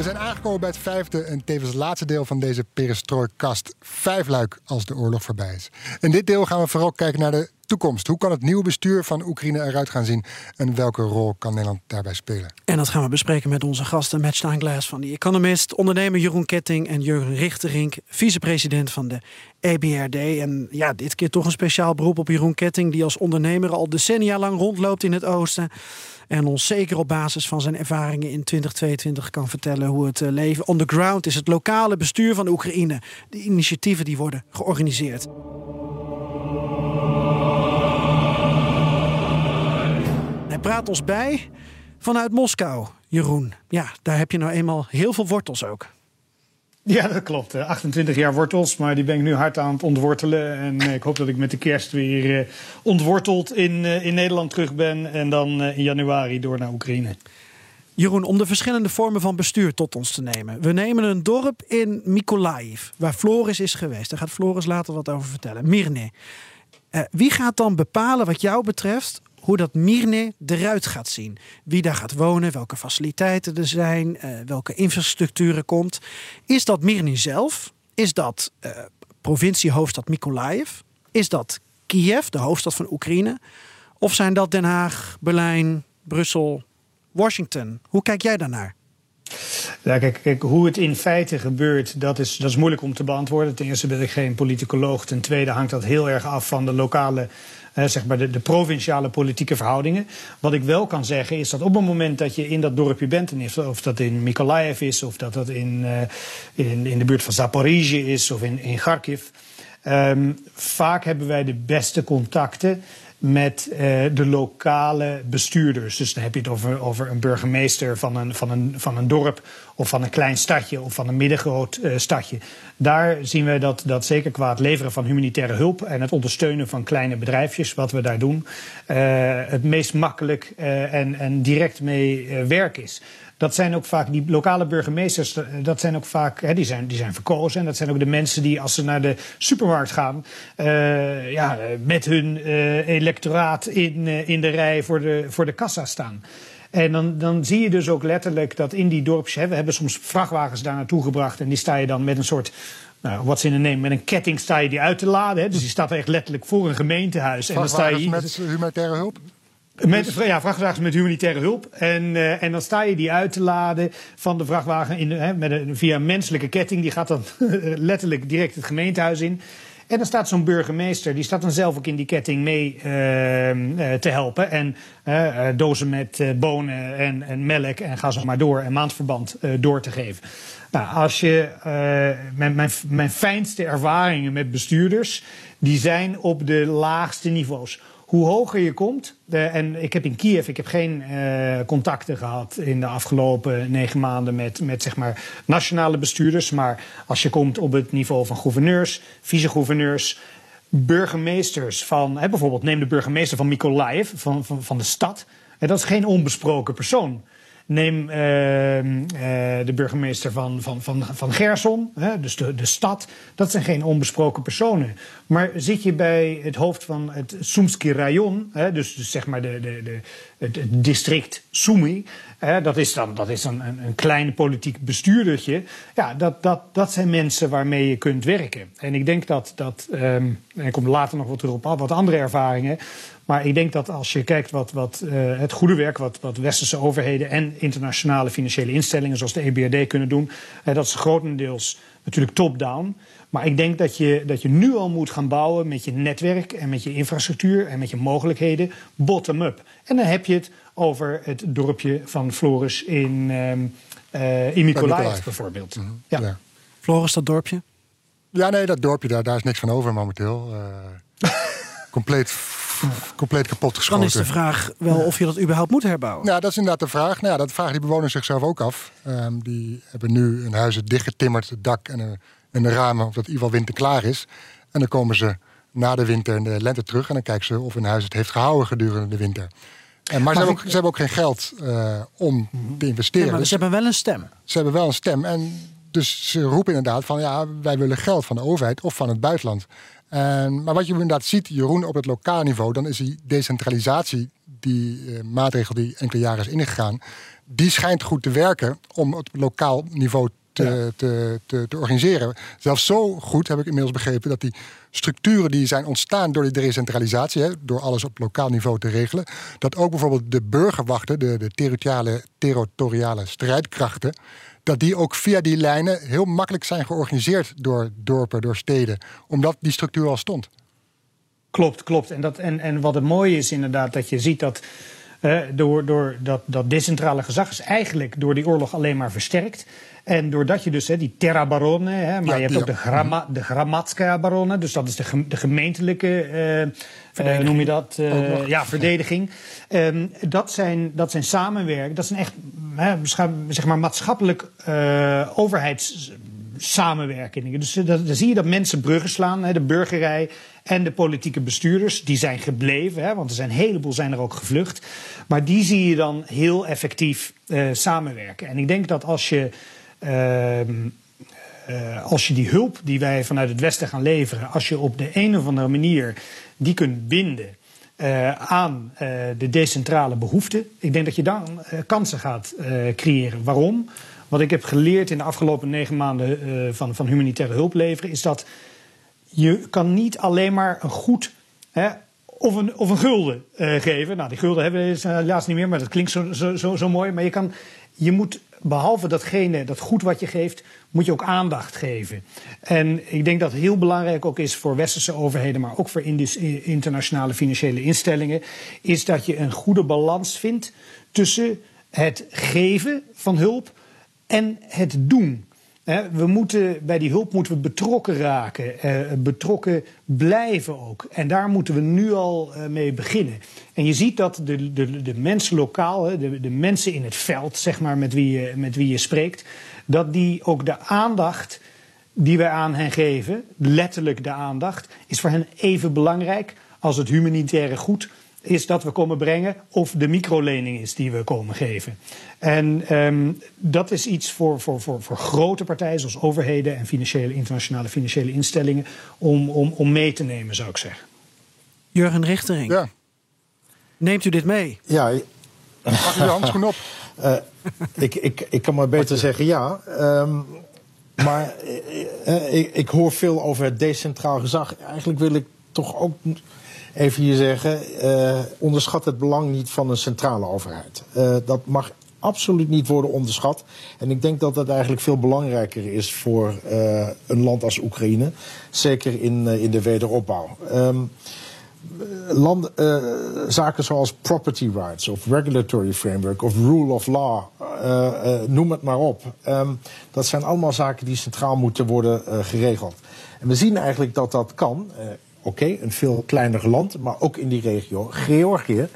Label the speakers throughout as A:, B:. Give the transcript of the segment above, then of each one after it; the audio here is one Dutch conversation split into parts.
A: We zijn aangekomen bij het vijfde en tevens laatste deel van deze perestrooikast. Vijfluik als de oorlog voorbij is. In dit deel gaan we vooral kijken naar de toekomst. Hoe kan het nieuwe bestuur van Oekraïne eruit gaan zien? En welke rol kan Nederland daarbij spelen?
B: En dat gaan we bespreken met onze gasten Matt Steinglass van The Economist, ondernemer Jeroen Ketting en Jurgen Richterink, vicepresident van de EBRD. En ja, dit keer toch een speciaal beroep op Jeroen Ketting, die als ondernemer al decennia lang rondloopt in het oosten. En ons zeker op basis van zijn ervaringen in 2022 kan vertellen hoe het eh, leven on the ground is. Het lokale bestuur van Oekraïne. De initiatieven die worden georganiseerd. Praat ons bij vanuit Moskou, Jeroen. Ja, daar heb je nou eenmaal heel veel wortels ook.
C: Ja, dat klopt. 28 jaar wortels, maar die ben ik nu hard aan het ontwortelen. En eh, ik hoop dat ik met de kerst weer eh, ontworteld in, eh, in Nederland terug ben. En dan in januari door naar Oekraïne.
B: Jeroen, om de verschillende vormen van bestuur tot ons te nemen. We nemen een dorp in Mykolaiv, waar Floris is geweest. Daar gaat Floris later wat over vertellen. Mirne. wie gaat dan bepalen, wat jou betreft, hoe dat Mirne eruit gaat zien. Wie daar gaat wonen, welke faciliteiten er zijn, uh, welke infrastructuur er komt. Is dat Mirne zelf? Is dat uh, provinciehoofdstad Mykolaiv? Is dat Kiev, de hoofdstad van Oekraïne? Of zijn dat Den Haag, Berlijn, Brussel, Washington? Hoe kijk jij daarnaar?
C: Ja, kijk, kijk, hoe het in feite gebeurt, dat is, dat is moeilijk om te beantwoorden. Ten eerste ben ik geen politicoloog. Ten tweede hangt dat heel erg af van de lokale zeg maar de, provinciale politieke verhoudingen. Wat ik wel kan zeggen is dat op het moment dat je in dat dorpje bent, of dat in Mykolaiv is, of dat dat in, uh, in, in de buurt van Zaporizhia is, of in, in Kharkiv. Um, vaak hebben wij de beste contacten met uh, de lokale bestuurders. Dus dan heb je het over, over een burgemeester van een, van, een, van een dorp of van een klein stadje of van een middengroot uh, stadje. Daar zien we dat, dat zeker qua het leveren van humanitaire hulp en het ondersteunen van kleine bedrijfjes, wat we daar doen, uh, het meest makkelijk en, en direct mee werk is dat zijn ook vaak die lokale burgemeesters, eh, dat zijn ook vaak, hè, die, zijn, die zijn verkozen. En dat zijn ook de mensen die als ze naar de supermarkt gaan, uh, ja, met hun uh, electoraat in, uh, in de rij voor de, voor de kassa staan. En dan, dan zie je dus ook letterlijk dat in die dorpjes, hè, we hebben soms vrachtwagens daar naartoe gebracht en die sta je dan met een soort nou, wat ze in de neem, met een ketting sta je die uit te laden. Hè. Dus die staat echt letterlijk voor een gemeentehuis.
A: En dan sta je met humanitaire hulp?
C: Met, ja, vrachtwagens met humanitaire hulp. En, uh, en dan sta je die uit te laden van de vrachtwagen in, hè, met een, via een menselijke ketting. Die gaat dan letterlijk direct het gemeentehuis in. En dan staat zo'n burgemeester, die staat dan zelf ook in die ketting mee uh, uh, te helpen. En uh, dozen met bonen en, en melk en ga zo maar door. En maandverband door te geven. Nou, als je, mijn, mijn, mijn fijnste ervaringen met bestuurders, die zijn op de laagste niveaus hoe hoger je komt, en ik heb in Kiev ik heb geen uh, contacten gehad in de afgelopen negen maanden met, met zeg maar nationale bestuurders. Maar als je komt op het niveau van gouverneurs, vice-gouverneurs, burgemeesters van, hè, bijvoorbeeld neem de burgemeester van Mykolaiv, van, van, van de stad. En dat is geen onbesproken persoon. Neem uh, uh, de burgemeester van, van, van, van Gerson, hè, dus de, de stad. Dat zijn geen onbesproken personen. Maar zit je bij het hoofd van het Sumski rayon, hè, dus, dus zeg maar de, de, de, het, district hè, dat is dan, dat is een, een klein politiek bestuurdertje. Ja, dat, dat, dat zijn mensen waarmee je kunt werken. En ik denk dat, dat um, en ik kom later nog wat terug op wat andere ervaringen. Maar ik denk dat als je kijkt wat, wat uh, het goede werk wat, wat westerse overheden en internationale financiële instellingen zoals de EBRD kunnen doen, uh, dat is grotendeels natuurlijk top-down. Maar ik denk dat je, dat je nu al moet gaan bouwen met je netwerk en met je infrastructuur en met je mogelijkheden bottom-up. En dan heb je het over het dorpje van Floris in, uh, in Mykolaiv bijvoorbeeld. Mm -hmm. ja.
B: ja. Floris, dat dorpje?
A: Ja, nee, dat dorpje daar, daar is niks van over momenteel. Compleet, compleet kapot geschoten.
B: Dan is de vraag wel of je dat überhaupt moet herbouwen.
A: Nou, dat is inderdaad de vraag. Nou, dat vragen die bewoners zichzelf ook af. Ehm, die hebben nu hun huizen dichtgetimmerd, het dak en de, en de ramen, omdat in ieder geval winter klaar is. En dan komen ze na de winter en de lente terug en dan kijken ze of hun huis het heeft gehouden gedurende de winter. En, maar ze hebben, ook, ze hebben ook geen geld uh, om te investeren.
B: Ja, maar
A: dus
B: ze hebben wel een stem.
A: ze hebben wel een stem. En dus ze roepen inderdaad van ja, wij willen geld van de overheid of van het buitenland. En, maar wat je inderdaad ziet, Jeroen, op het lokaal niveau, dan is die decentralisatie, die uh, maatregel die enkele jaren is ingegaan, die schijnt goed te werken om op lokaal niveau te, ja. te, te, te, organiseren. Zelfs zo goed heb ik inmiddels begrepen dat die structuren die zijn ontstaan door die decentralisatie, hè, door alles op lokaal niveau te regelen, dat ook bijvoorbeeld de burgerwachten, de, de territoriale, territoriale strijdkrachten, dat die ook via die lijnen heel makkelijk zijn georganiseerd door dorpen, door steden, omdat die structuur al stond.
C: Klopt, klopt. En, dat, en, en wat het mooie is inderdaad, dat je ziet dat uh, door, door dat, dat decentrale gezag is eigenlijk door die oorlog alleen maar versterkt. En doordat je dus hè, die terra baronnen, maar ja, je hebt ook de, gramma, de grammatska baronnen, dus dat is de, de gemeentelijke, uh, uh, noem je dat, uh, ja, verdediging. Um, dat, zijn, dat zijn samenwerken, dat zijn echt hè, zeg maar maatschappelijk overheids samenwerkingen. Dus dan zie je dat mensen bruggen slaan. Hè, de burgerij en de politieke bestuurders. Die zijn gebleven, hè, want er zijn een heleboel zijn er ook gevlucht. Maar die zie je dan heel effectief uh, samenwerken. En ik denk dat als je... Uh, uh, als je die hulp die wij vanuit het Westen gaan leveren, als je op de een of andere manier die kunt binden aan de decentrale behoeften, ik denk dat je dan kansen gaat creëren. Waarom? Wat ik heb geleerd in de afgelopen negen maanden uh, van, van humanitaire hulp leveren, is dat je kan niet alleen maar een goed hè, of, een, of een gulden uh, geven. Nou, die gulden hebben we helaas niet meer, maar dat klinkt zo, zo, zo, mooi. Maar je, kan, je moet behalve datgene, dat goed wat je geeft, moet je ook aandacht geven. En ik denk dat heel belangrijk ook is voor westerse overheden, maar ook voor internationale financiële instellingen, is dat je een goede balans vindt tussen het geven van hulp en het doen. We moeten, bij die hulp moeten we betrokken raken, eh, betrokken blijven ook. En daar moeten we nu al eh, mee beginnen. En je ziet dat de, de, de mensen lokaal, de, de mensen in het veld, zeg maar, met wie, je, met wie je spreekt, dat die ook de aandacht die wij aan hen geven, letterlijk de aandacht, is voor hen even belangrijk als het humanitaire goed is dat we komen brengen of de microlening is die we komen geven. En um, dat is iets voor, voor, voor, voor grote partijen zoals overheden en financiële, internationale financiële instellingen om, om, om mee te nemen, zou ik zeggen.
B: Jurgen Richtering,
A: ja.
B: neemt u dit mee?
D: Ja.
A: Mag je de handschoen op?
D: Uh, ik, ik, ik kan maar beter zeggen ja. Um, maar uh, ik, ik hoor veel over het decentraal gezag. Eigenlijk wil ik toch ook even hier zeggen, uh, onderschat het belang niet van een centrale overheid. Uh, dat mag absoluut niet worden onderschat. En ik denk dat dat eigenlijk veel belangrijker is voor uh, een land als Oekraïne. Zeker in, in de wederopbouw. Um, land, zaken zoals property rights of regulatory framework of rule of law, noem het maar op. Um, dat zijn allemaal zaken die centraal moeten worden geregeld. En we zien eigenlijk dat dat kan oké, een veel kleiner land, maar ook in die regio. Georgië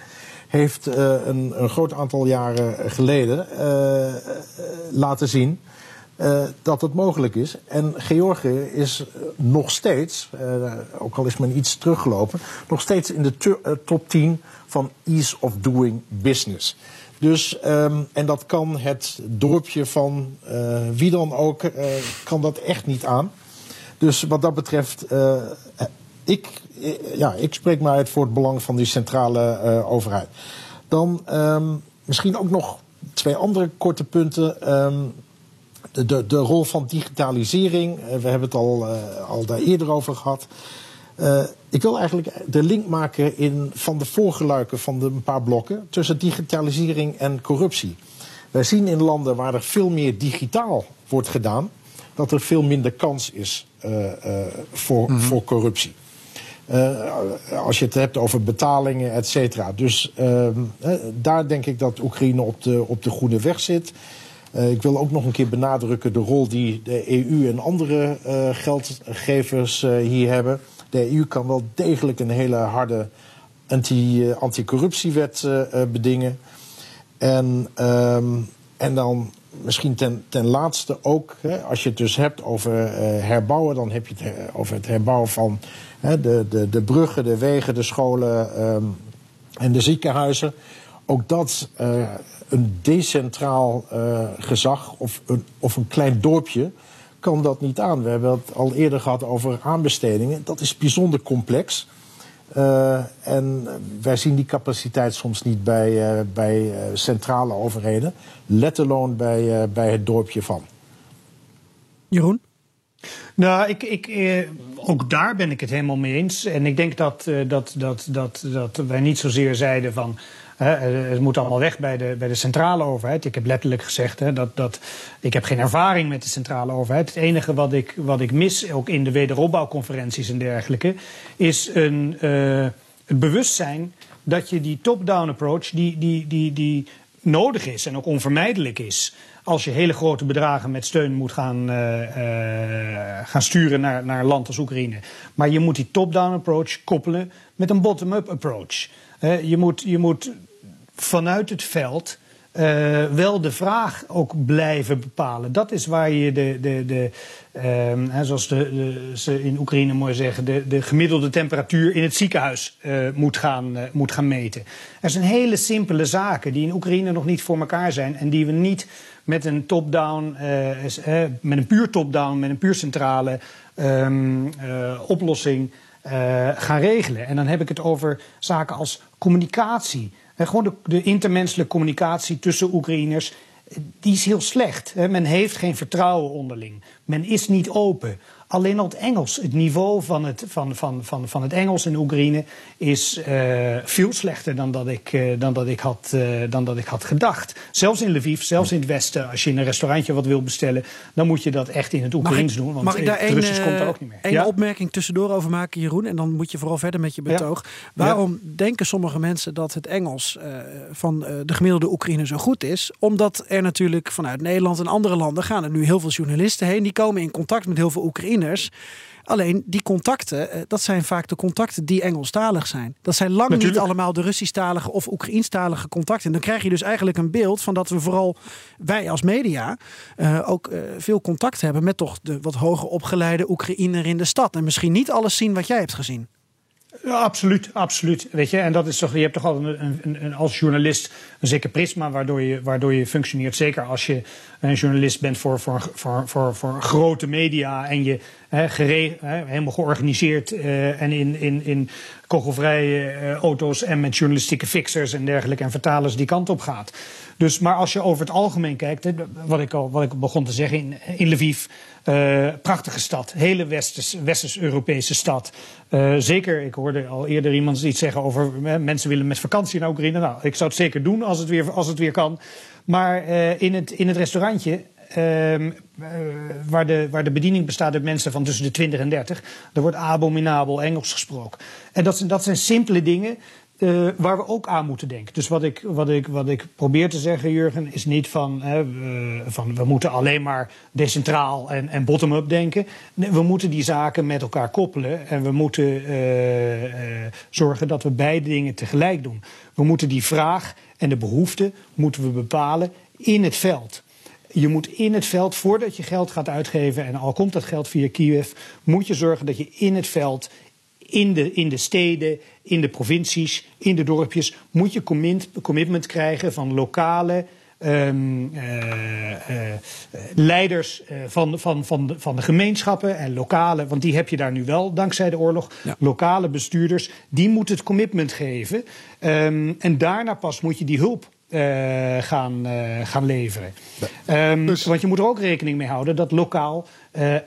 D: heeft uh, een, een, groot aantal jaren geleden uh, laten zien uh, dat het mogelijk is. En Georgië is nog steeds, ook al is men iets teruggelopen, nog steeds in de top 10 van ease of doing business. Dus, um, en dat kan het dorpje van wie dan ook, kan dat echt niet aan. Dus wat dat betreft ik, eh, ja, ik spreek me uit voor het belang van die centrale uh, overheid. Dan um, misschien ook nog twee andere korte punten. Um, de, de, de, rol van digitalisering, uh, we hebben het al, uh, al daar eerder over gehad. ik wil eigenlijk de link maken in, van de voorgeluiken van de, een paar blokken tussen digitalisering en corruptie. Wij zien in landen waar er veel meer digitaal wordt gedaan, dat er veel minder kans is voor, mm -hmm. voor corruptie. Uh, als je het hebt over betalingen, et cetera. Dus uh, daar denk ik dat Oekraïne op de, op de goede weg zit. Uh, ik wil ook nog een keer benadrukken de rol die de EU en andere geldgevers hier hebben. De EU kan wel degelijk een hele harde anti, anticorruptiewet bedingen. En, um, en dan misschien ten, ten laatste ook, hè, als je het dus hebt over herbouwen, dan heb je het over het herbouwen van hè, de, de, de bruggen, de wegen, de scholen um, en de ziekenhuizen. Ook dat een decentraal gezag of een, of een klein dorpje kan dat niet aan. We hebben het al eerder gehad over aanbestedingen. Dat is bijzonder complex. Uh, en wij zien die capaciteit soms niet bij, uh, bij uh, centrale overheden, let alone bij, bij het dorpje van.
B: Jeroen?
C: Nou, ik, ik, eh, ook daar ben ik het helemaal mee eens. En ik denk dat, eh, dat, dat, dat, dat wij niet zozeer zeiden van. Het moet allemaal weg bij de, bij de centrale overheid. Ik heb letterlijk gezegd hè, dat, dat ik heb geen ervaring met de centrale overheid. Het enige wat ik, wat ik mis, ook in de wederopbouwconferenties en dergelijke, is een, uh, het bewustzijn dat je die top-down approach, die, die, die, die nodig is en ook onvermijdelijk is als je hele grote bedragen met steun moet gaan, uh, uh, gaan sturen naar, naar een land als Oekraïne. Maar je moet die top-down approach koppelen met een bottom-up approach. Je, moet, je moet vanuit het veld uh, wel de vraag ook blijven bepalen. Dat is waar je de, de, de uh, zoals de, de, ze in Oekraïne mooi zeggen, de, de gemiddelde temperatuur in het ziekenhuis uh, moet, gaan, uh, moet gaan meten. Er zijn hele simpele zaken die in Oekraïne nog niet voor elkaar zijn en die we niet met een top-down, met een puur top-down, met een puur centrale um, oplossing gaan regelen. En dan heb ik het over zaken als communicatie. En gewoon de, de intermenselijke communicatie tussen Oekraïners, die is heel slecht. Men heeft geen vertrouwen onderling. Men is niet open. Alleen al het Engels, het niveau van het, van, van, van, van het Engels in Oekraïne is uh, veel slechter dan dat, ik, uh, dan, dat ik had, uh, dan dat ik had gedacht. Zelfs in Lviv, zelfs in het Westen, als je in een restaurantje wat wil bestellen, dan moet je dat echt in het Oekraïens doen. Want
B: mag ik daar
C: het Russisch komt er ook niet meer.
B: Een ja? opmerking tussendoor over maken, Jeroen, en dan moet je vooral verder met je betoog. Ja. Waarom ja. denken sommige mensen dat het Engels van de gemiddelde Oekraïne zo goed is? Omdat er natuurlijk vanuit Nederland en andere landen gaan er nu heel veel journalisten heen. Die komen in contact met heel veel Alleen die contacten, dat zijn vaak de contacten die Engelstalig zijn. Dat zijn lang Natuurlijk. niet allemaal de Russisch-talige of Oekraïenstalige contacten. En dan krijg je dus eigenlijk een beeld van dat we vooral, wij als media, uh, ook uh, veel contact hebben met toch de wat hoger opgeleide Oekraïner in de stad. En misschien niet alles zien wat jij hebt gezien.
C: Ja, absoluut, absoluut. Weet je, en dat is toch, je hebt toch altijd een, een, een, als journalist een zeker prisma waardoor je, waardoor je functioneert. Zeker als je een journalist bent voor, voor, voor, voor, voor grote media en je gere, helemaal georganiseerd uh, en in, in, in kogelvrije uh, auto's en met journalistieke fixers en dergelijke en vertalers die kant op gaat. Dus, maar als je over het algemeen kijkt, wat ik al wat ik begon te zeggen in, in Lviv, uh, prachtige stad, hele westers, westers-Europese stad. Zeker, ik hoorde al eerder iemand iets zeggen over mensen willen met vakantie naar Oekraïne. Nou, ik zou het zeker doen het weer, als het weer kan. Maar in, het, in het restaurantje Uh, waar, de, waar de bediening bestaat uit mensen van tussen de 20 en 30. Er wordt abominabel Engels gesproken. En dat zijn, dat zijn simpele dingen uh, waar we ook aan moeten denken. Dus wat ik, wat ik, wat ik probeer te zeggen, Jurgen, is niet van, uh, van we moeten alleen maar decentraal en, en bottom-up denken. Nee, we moeten die zaken met elkaar koppelen en we moeten uh, zorgen dat we beide dingen tegelijk doen. We moeten die vraag en de behoefte moeten we bepalen in het veld. Je moet in het veld, voordat je geld gaat uitgeven, en al komt dat geld via Kiev, moet je zorgen dat je in het veld, in de, in de steden, in de provincies, in de dorpjes, moet je commit, commitment krijgen van lokale. Um, uh, uh, leiders uh, van, van, van, de, van de gemeenschappen en lokale, want die heb je daar nu wel dankzij de oorlog. Ja. Lokale bestuurders, die moeten het commitment geven. Um, en daarna pas moet je die hulp uh, gaan, gaan leveren. Ja. Um, dus... Want je moet er ook rekening mee houden dat lokaal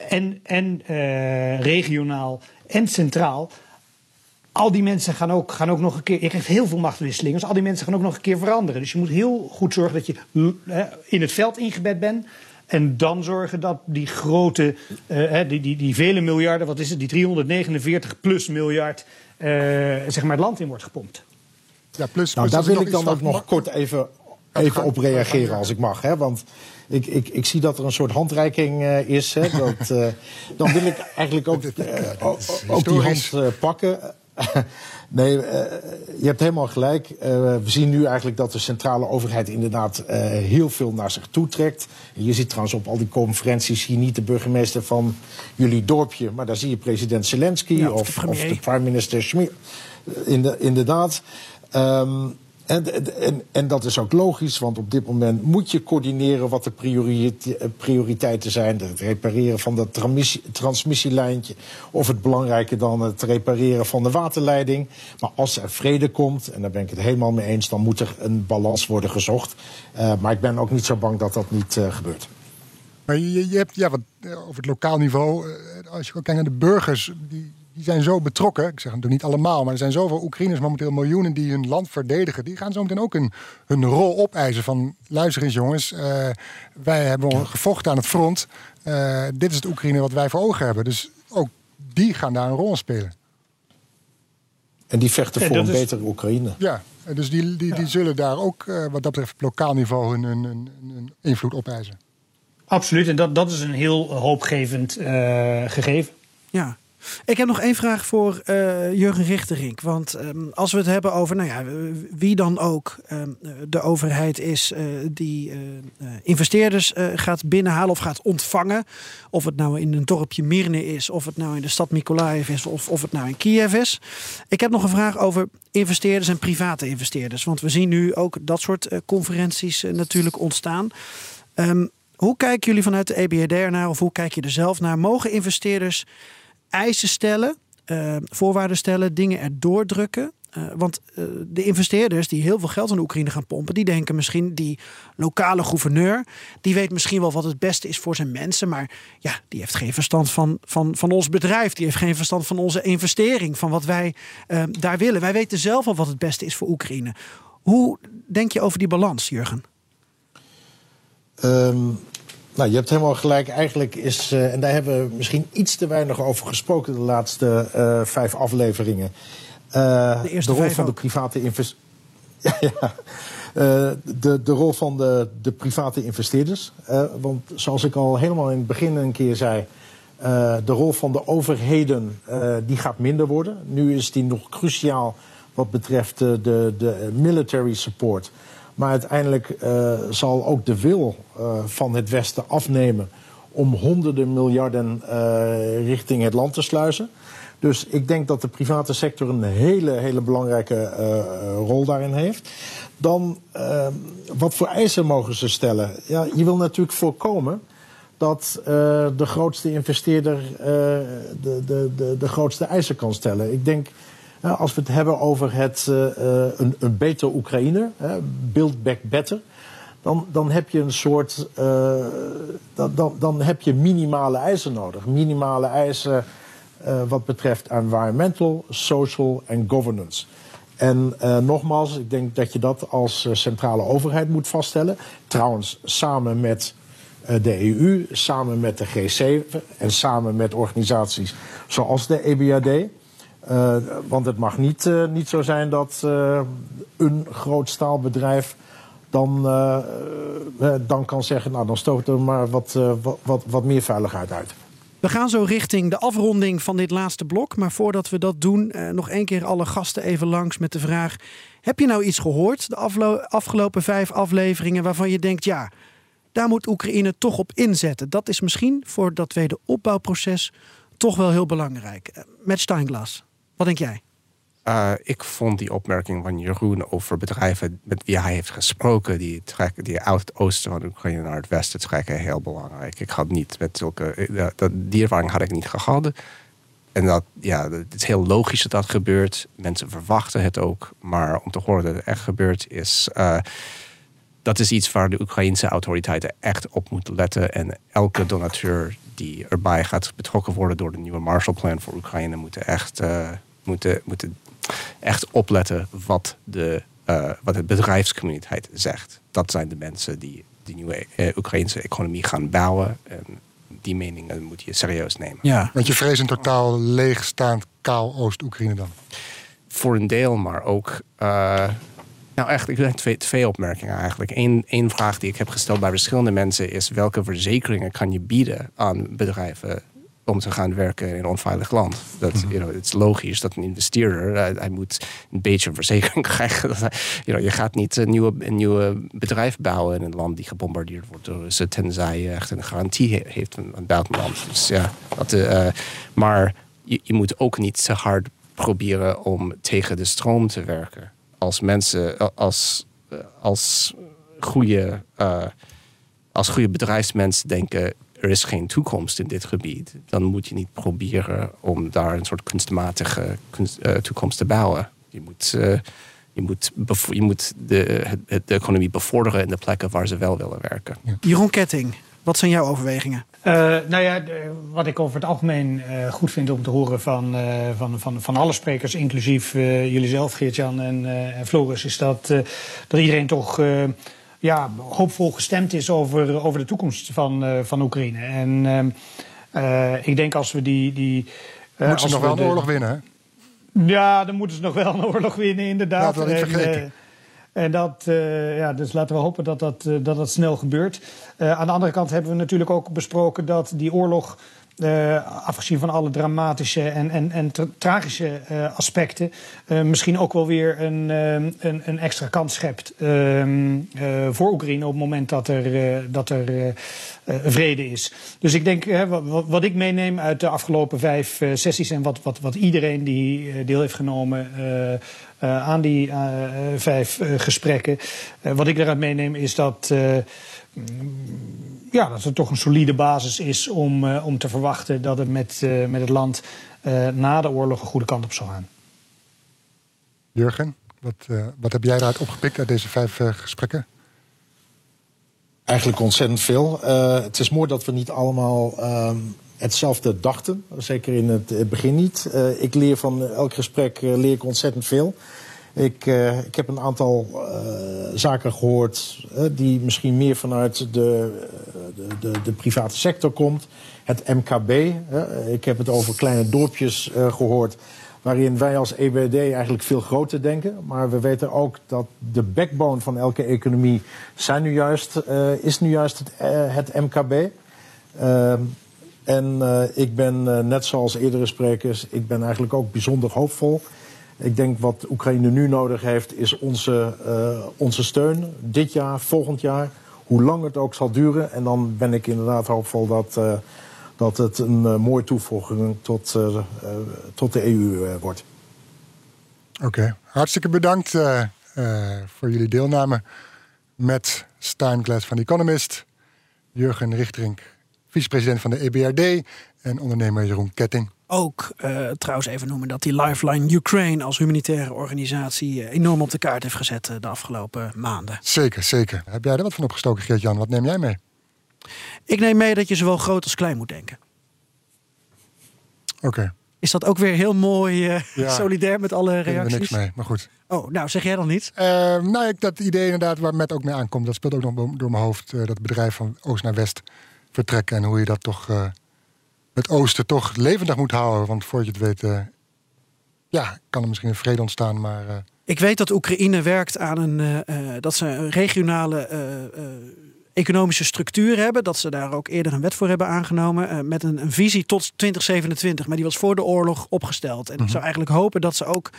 C: en, en regionaal en centraal al die mensen gaan ook, gaan ook nog een keer. Je krijgt heel veel machtwisselingen. Dus al die mensen gaan ook nog een keer veranderen. Dus je moet heel goed zorgen dat je in het veld ingebed bent. En dan zorgen dat die grote, uh, die, die, die vele miljarden, wat is het, die 349 plus miljard, uh, zeg maar het land in wordt gepompt.
D: Ja, plus, nou, daar wil ik dan ook nog kort even even op reageren als ik mag. Hè? Want ik, ik, ik zie dat er een soort handreiking uh, is. Hè? Dat, uh, dan wil ik eigenlijk ook, uh, ook die hand pakken. nee, je hebt helemaal gelijk. we zien nu eigenlijk dat de centrale overheid inderdaad heel veel naar zich toe trekt. je ziet trouwens op al die conferenties hier niet de burgemeester van jullie dorpje, maar daar zie je president Zelensky
B: Ja,
D: of,
B: of de
D: of de
B: premier.
D: prime minister de, inderdaad. Ehm, en, en, en dat is ook logisch, want op dit moment moet je coördineren wat de priorite- prioriteiten zijn. Het repareren van dat transmissielijntje. Of het belangrijker dan het repareren van de waterleiding. Maar als er vrede komt, en daar ben ik het helemaal mee eens, dan moet er een balans worden gezocht. Eh, maar ik ben ook niet zo bang dat dat niet eh, gebeurt.
A: Maar je, je hebt, ja, wat, eh, over het lokaal niveau, als je kijkt naar de burgers, die, die zijn zo betrokken. Ik zeg natuurlijk niet allemaal, maar er zijn zoveel Oekraïners, momenteel miljoenen, die hun land verdedigen. Die gaan zo meteen ook een, hun rol opeisen van, luister eens jongens, eh, wij hebben gevochten aan het front. Eh, dit is het Oekraïne wat wij voor ogen hebben. Dus ook die gaan daar een rol in spelen.
D: En die vechten
C: Ja,
D: voor een
C: is-
D: betere Oekraïne.
A: Ja, dus die, die, die zullen daar ook, eh, wat dat betreft, op lokaal niveau hun, hun, hun, hun invloed opeisen.
C: Absoluut, en dat, dat is een heel hoopgevend eh, gegeven.
B: Ja. Ik heb nog één vraag voor eh, Jurgen Richterink. Want ehm, als we het hebben over nou ja, wie dan ook ehm, de overheid is eh, die eh, investeerders gaat binnenhalen of gaat ontvangen. Of het nou in een dorpje Mirne is, of het nou in de stad Mykolaiv is, of, of het nou in Kiev is. Ik heb nog een vraag over investeerders en private investeerders. Want we zien nu ook dat soort conferenties natuurlijk ontstaan. Ehm, hoe kijken jullie vanuit de EBRD ernaar, of hoe kijk je er zelf naar? Mogen investeerders eisen stellen, eh, voorwaarden stellen, dingen erdoor drukken? Eh, want eh, de investeerders die heel veel geld in Oekraïne gaan pompen, die denken misschien die lokale gouverneur, die weet misschien wel wat het beste is voor zijn mensen, maar ja, die heeft geen verstand van, van, van ons bedrijf, die heeft geen verstand van onze investering, van wat wij daar willen. Wij weten zelf al wat het beste is voor Oekraïne. Hoe denk je over die balans, Jurgen?
D: Ehm, nou, je hebt helemaal gelijk. Eigenlijk is, eh, en daar hebben we misschien iets te weinig over gesproken de laatste eh, vijf afleveringen. Eh,
B: De eerste
D: rol van de private investeerders. ja, ja. De, de rol van de, de private investeerders. Want zoals ik al helemaal in het begin een keer zei. de rol van de overheden die gaat minder worden. Nu is die nog cruciaal wat betreft de, de military support. Maar uiteindelijk eh, zal ook de wil eh, van het Westen afnemen om honderden miljarden eh, richting het land te sluizen. Dus ik denk dat de private sector een hele, hele belangrijke rol daarin heeft. Dan, wat voor eisen mogen ze stellen? Ja, je wil natuurlijk voorkomen dat de grootste investeerder de, de, de, de grootste eisen kan stellen. Ik denk, als we het hebben over het, eh, eh, een, een beter Oekraïne, build back better, dan, dan heb je een soort, eh, dan, dan, dan heb je minimale eisen nodig. Minimale eisen wat betreft environmental, social en governance. En nogmaals, ik denk dat je dat als centrale overheid moet vaststellen. Trouwens, samen met de EU, samen met de G7 en samen met organisaties zoals de EBRD. Eh, want het mag niet, eh, niet zo zijn dat eh, een groot staalbedrijf dan, dan kan zeggen: Nou, dan stoot er maar wat, wat, wat, meer veiligheid uit.
B: We gaan zo richting de afronding van dit laatste blok. Maar voordat we dat doen, nog één keer alle gasten even langs met de vraag: Heb je nou iets gehoord de afgelopen vijf afleveringen waarvan je denkt: ja, daar moet Oekraïne toch op inzetten? Dat is misschien voor dat tweede opbouwproces toch wel heel belangrijk. Met Steinglas, wat denk jij?
E: Uh, ik vond die opmerking van Jeroen over bedrijven met wie hij heeft gesproken, die trekken die uit het oosten van Oekraïne naar het westen trekken, heel belangrijk. Ik had niet met zulke, uh, dat, die ervaring had ik niet gehad. En dat, ja, het is heel logisch dat dat gebeurt. Mensen verwachten het ook, maar om te horen dat het echt gebeurt is. Uh, dat is iets waar de Oekraïnse autoriteiten echt op moeten letten. En elke donateur die erbij gaat betrokken worden door de nieuwe Marshallplan voor Oekraïne, moeten echt, moeten, moeten echt opletten wat, de, uh, wat de bedrijfscommuniteit zegt. Dat zijn de mensen die die nieuwe uh, Oekraïnse economie gaan bouwen. En die meningen moet je serieus nemen.
B: Ja.
A: Want je vreest een totaal leegstaand kaal Oost-Oekraïne dan?
E: Voor een deel, maar ook. Uh, Nou, echt, ik heb twee, twee opmerkingen eigenlijk. Eén, één vraag die ik heb gesteld bij verschillende mensen is: welke verzekeringen kan je bieden aan bedrijven om te gaan werken in een onveilig land? Dat, you know, het is logisch dat een investeerder hij, hij moet een beetje verzekering krijgen. Dat hij- you know, je gaat niet een nieuwe, een nieuwe bedrijf bouwen in een land die gebombardeerd wordt door Russen, tenzij je echt een garantie he- heeft van een buitenland. Dus ja, dat, eh, maar je, je moet ook niet te hard proberen om tegen de stroom te werken. Als mensen, als, als goede, eh, als goede bedrijfsmensen denken. Er is geen toekomst in dit gebied. Dan moet je niet proberen om daar een soort kunstmatige kunst, eh, toekomst te bouwen. Je moet, eh, je moet, je moet de, het- de economie bevorderen in de plekken waar ze wel willen werken.
B: Jeroen Ketting, wat zijn jouw overwegingen?
C: Eh, nou ja, wat ik over het algemeen eh, goed vind om te horen van, eh, van, van, van alle sprekers, inclusief eh, jullie zelf, Geert-Jan en, eh, en Floris, is dat, eh, dat iedereen toch eh, ja, hoopvol gestemd is over, over de toekomst van, eh, van Oekraïne. En ehm, eh, ik denk als we die. die eh,
A: Moeten ze nog
C: we
A: wel een
C: de-
A: oorlog winnen, hè?
C: ja, dan moeten ze nog wel een oorlog winnen, inderdaad.
A: Laten we dat niet vergeten.
C: eh, en dat, eh, ja, dus laten we hopen dat dat, eh, dat, dat snel gebeurt. Eh, aan de andere kant hebben we natuurlijk ook besproken dat die oorlog. Eh, afgezien van alle dramatische en, en, en tra- tragische eh, aspecten, eh, misschien ook wel weer een, een, een extra kans schept ehm, eh, voor Oekraïne op het moment dat er, dat er vrede is. Dus ik denk, wat, wat- ik meeneem uit de afgelopen vijf sessies en wat, wat, wat iedereen die deel heeft genomen aan die vijf gesprekken, wat ik daaruit meeneem is dat. Ja, dat er toch een solide basis is om, eh, om te verwachten dat het met, eh, met het land eh, na de oorlog een goede kant op zal gaan.
A: Jurgen, wat, eh, wat heb jij eruit opgepikt uit deze vijf gesprekken?
D: Eigenlijk ontzettend veel. Eh, het is mooi dat we niet allemaal ehm, hetzelfde dachten. Zeker in het begin niet. Eh, ik leer van elk gesprek leer ik ontzettend veel. Ik, eh, ik heb een aantal eh, zaken gehoord eh, die misschien meer vanuit de, de, de, de private sector komt. Het MKB. ik heb het over kleine dorpjes eh, gehoord. Waarin wij als EBD eigenlijk veel groter denken. Maar we weten ook dat de backbone van elke economie zijn nu juist, is nu juist het, het MKB. Ehm, en ik ben, net zoals eerdere sprekers, ik ben eigenlijk ook bijzonder hoopvol. Ik denk wat Oekraïne nu nodig heeft, is onze, eh, onze steun. Dit jaar, volgend jaar, hoe lang het ook zal duren. En dan ben ik inderdaad hoopvol dat, eh, dat het een eh, mooie toevoeging tot, tot de EU wordt.
A: Oké, hartstikke bedankt voor jullie deelname met Stijn Glass van Economist, Jurgen Richterink, vicepresident van de EBRD en ondernemer Jeroen Ketting.
B: Ook eh, trouwens even noemen dat die Lifeline Ukraine als humanitaire organisatie eh, enorm op de kaart heeft gezet eh, de afgelopen maanden.
A: Zeker, zeker. Heb jij er wat van opgestoken, Geert-Jan? Wat neem jij mee?
B: Ik neem mee dat je zowel groot als klein moet denken.
A: Oké,
B: Is dat ook weer heel mooi
A: Ja.
B: solidair met alle
A: ik heb
B: reacties?
A: niks mee, maar goed.
B: Oh, nou zeg jij dan niet?
A: Eh, nou, ik, dat idee inderdaad waar Matt ook mee aankomt, dat speelt ook nog door mijn hoofd. dat bedrijf van oost naar west vertrekken en hoe je dat toch, het oosten toch levendig moet houden. Want voor je het weet, eh, ja, kan er misschien een vrede ontstaan, maar... eh,
B: Ik weet dat Oekraïne werkt aan een, eh, dat ze een regionale economische structuur hebben. Dat ze daar ook eerder een wet voor hebben aangenomen. met een, een visie tot 2027. Maar die was voor de oorlog opgesteld. En ik zou eigenlijk hopen dat ze ook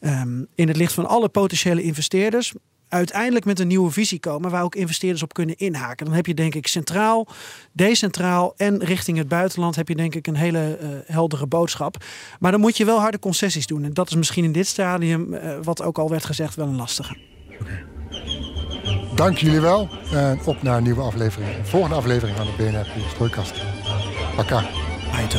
B: ehm, in het licht van alle potentiële investeerders. Uiteindelijk met een nieuwe visie komen waar ook investeerders op kunnen inhaken. Dan heb je denk ik centraal, decentraal en richting het buitenland heb je denk ik een hele eh, heldere boodschap. Maar dan moet je wel harde concessies doen. En dat is misschien in dit stadium, eh, wat ook al werd gezegd, wel een lastige.
A: Dank jullie wel. En op naar een nieuwe aflevering. Een volgende aflevering van de BNR Strooikast. Pakka.
B: Aito.